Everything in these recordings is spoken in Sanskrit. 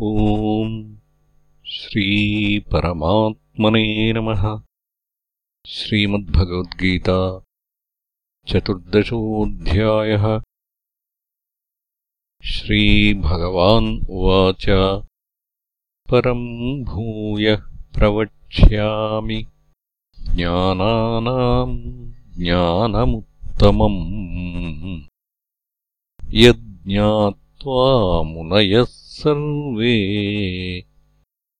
ॐ श्रीपरमात्मने नमः। श्रीमद्भगवद्गीता चतुर्दशोऽध्यायः। श्रीभगवान् उवाच परम् भूयः प्रवक्ष्यामि। ज्ञानानाम् ज्ञानमुत्तमम्। यज्ञात्वा मुनयः सर्वे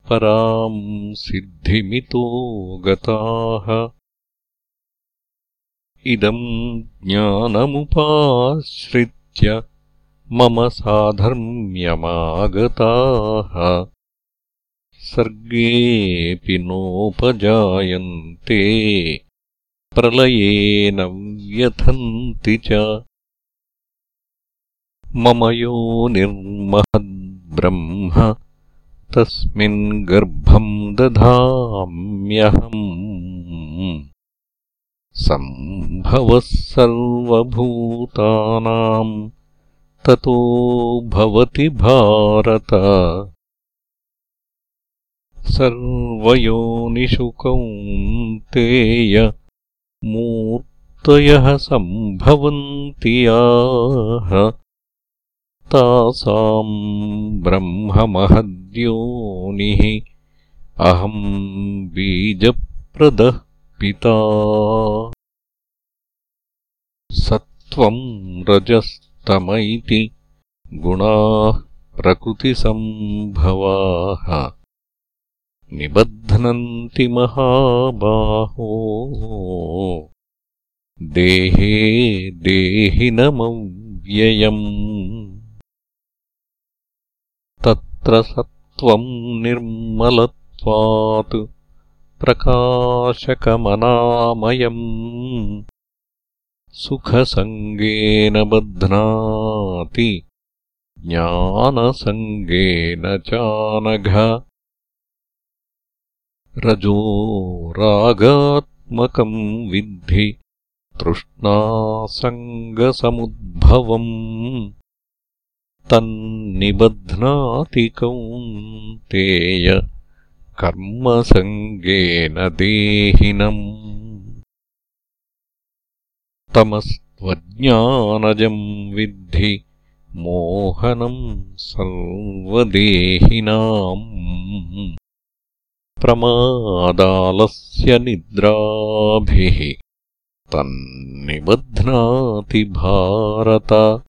पराम् सिद्धिमितो गताः। इदम् ज्ञानमुपाश्रित्य मम साधर्म्यमागताः। सर्गेऽपि नोपजायन्ते प्रलयेन व्यथन्ति च। मम यो निर्महद् ब्रह्म। तस्मिन् गर्भम् दधाम्यहम्। सम्भवः सर्वभूतानाम्। ततो भवति भारत। सर्वयोनिषुकौन्तेय मूर्तयः सम्भवन्ति याः तासाम् ब्रह्ममहद्योनिः अहम् बीजप्रदः पिता। सत्त्वम् रजस्तम इति गुणाः प्रकृतिसम्भवाः। निबध्नन्ति महाबाहो। देहे देहिनमव्ययम् तत्र सत्त्वम् निर्मलत्वात् प्रकाशकमनामयम्। सुखसङ्गेन बध्नाति ज्ञानसङ्गेन चानघ। रजो रागात्मकम् विद्धि तृष्णासङ्गसमुद्भवम् तन्निबध्नाति कौन्तेय कर्मसङ्गेन देहिनम्। तमस्त्वज्ञानजम् विद्धि मोहनम् सर्वदेहिनाम्। प्रमादालस्य निद्राभिः तन्निबध्नाति भारत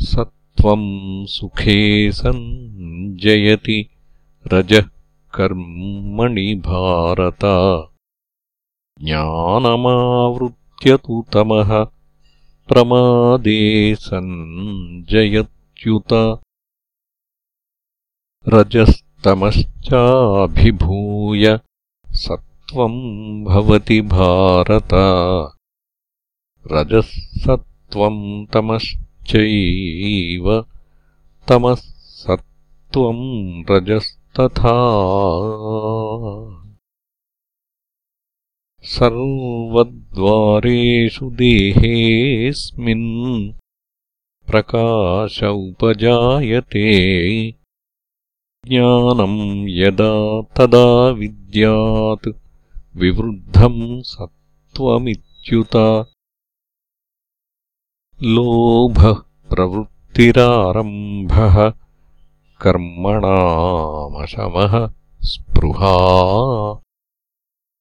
सत्त्वम् सुखे सञ्जयति रजः कर्मणि भारत। ज्ञानमावृत्य तु तमः प्रमादे सञ्जयत्युत। रजस्तमश्चाभिभूय सत्त्वम् भवति भारत। रजः सत्त्वम् तमश्च चैव तमः सत्त्वम् रजस्तथा। सर्वद्वारेषु देहेऽस्मिन् प्रकाश उपजायते। ज्ञानम् यदा तदा विद्यात् विवृद्धम् सत्त्वमित्युत लोभः प्रवृत्तिरारम्भः कर्मणामशमः स्पृहा।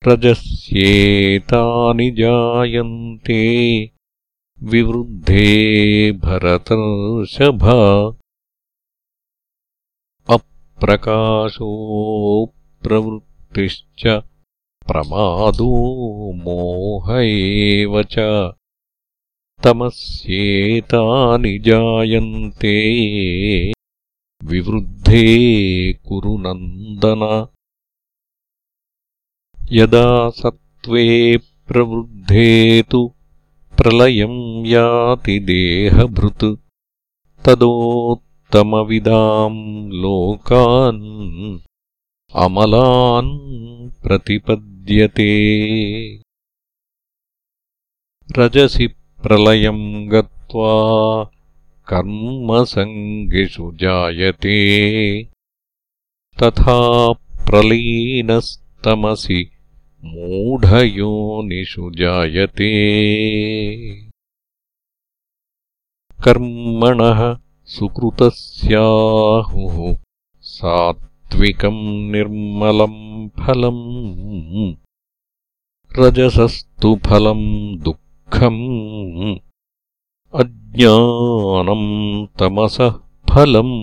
रजस्येतानि जायन्ते विवृद्धे भरतर्षभ। अप्रकाशो प्रवृत्तिश्च प्रमादो मोह एव च तमस्येतानि जायन्ते। विवृद्धे कुरु नन्दन। यदा सत्त्वे प्रवृद्धे तु प्रलयम् याति देहभृत्। तदोत्तमविदाम् लोकान् अमलान् प्रतिपद्यते। रजसि प्रलयम् गत्वा कर्मसङ्गिषु जायते। तथा प्रलीनस्तमसि मूढयोनिषु जायते। कर्मणः सुकृतस्याहुः सात्विकम् निर्मलम् फलम्। रजसस्तु फलम् दुःखम् अज्ञानम् तमसः फलम्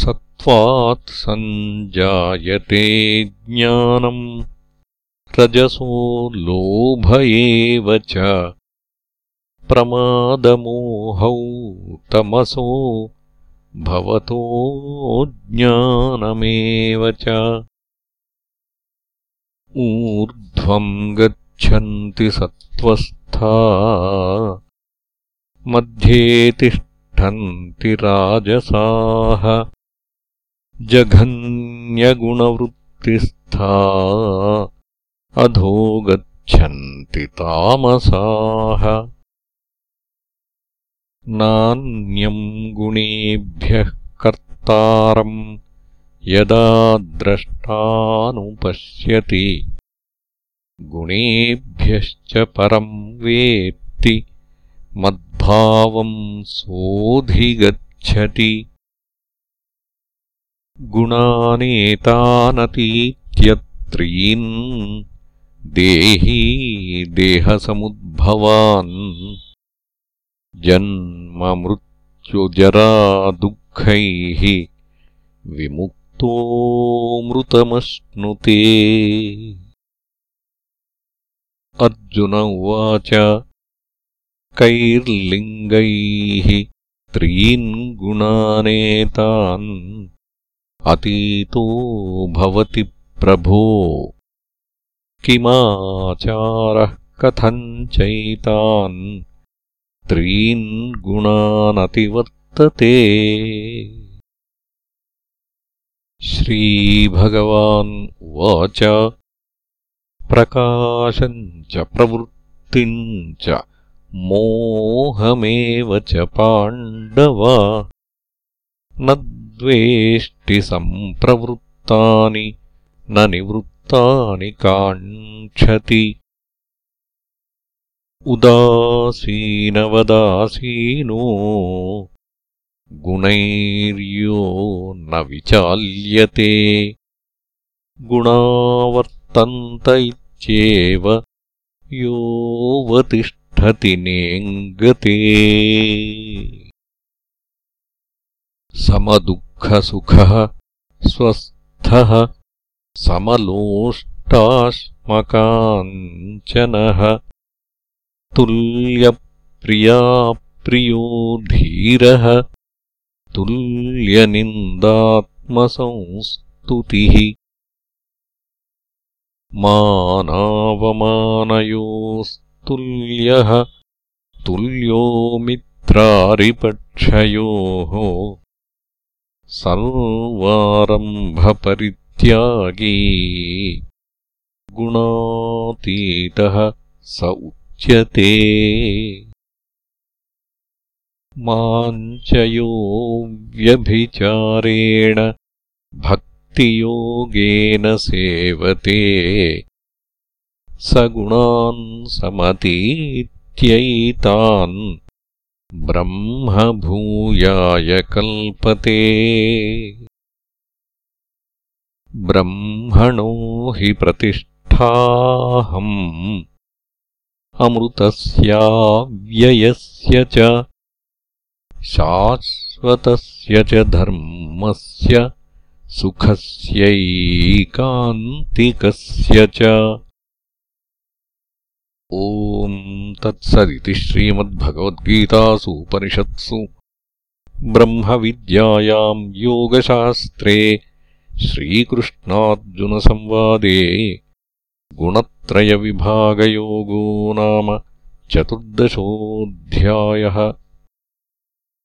सत्त्वात् सञ्जायते ज्ञानम् रजसो लोभ एव च प्रमादमोहौ तमसो भवतो ज्ञानमेव च ऊर्ध्वम् गच्छन्ति सत्त्वस्था। मध्ये तिष्ठन्ति राजसाः। जघन्यगुणवृत्तिस्था। अधो गच्छन्ति तामसाः। नान्यम् गुणेभ्यः कर्तारम् यदा द्रष्टानुपश्यति गुणेभ्यश्च परम् वेत्ति मद्भावम् सोऽधिगच्छति। गुणानेतानतीत्यत्रीन् देही देहसमुद्भवान्। जन्ममृत्युजरा दुःखैः विमुक्तोऽमृतमश्नुते अर्जुन उवाच कैर्लिङ्गैः त्रीन् गुणानेतान् अतीतो भवति प्रभो। किमाचारः कथञ्चैतान् त्रीन् गुणानतिवर्तते श्रीभगवान् उवाच प्रकाशम् च प्रवृत्तिम् च मोहमेव च पाण्डव न द्वेष्टि सम्प्रवृत्तानि न निवृत्तानि काङ्क्षति। उदासीनवदासीनो गुणैर्यो न विचाल्यते गुणावर्तन्त इत्येव योऽवतिष्ठति नेङ्गते। समदुःखसुखः स्वस्थः समलोष्टाश्मकाञ्चनः तुल्यप्रियाप्रियो धीरः तुल्यनिन्दात्मसंस्तुतिः मानावमानयोस्तुल्यः तुल्यो मित्रारिपक्षयोः सर्वारम्भपरित्यागी गुणातीतः स उच्यते। माञ्चयो व्यभिचारेण भक्तियोगेन सेवते। स गुणान् समतीत्यैतान् ब्रह्मभूयाय कल्पते। ब्रह्मणो हि प्रतिष्ठाहम्। अमृतस्याव्ययस्य च। शाश्वतस्य च धर्मस्य सुखस्यैकान्तिकस्य च। ॐ तत्सदिति श्रीमद्भगवद्गीतासु उपनिषत्सु। ब्रह्मविद्यायाम् योगशास्त्रे श्रीकृष्णार्जुनसंवादे गुणत्रयविभागयोगो नाम चतुर्दशोऽध्यायः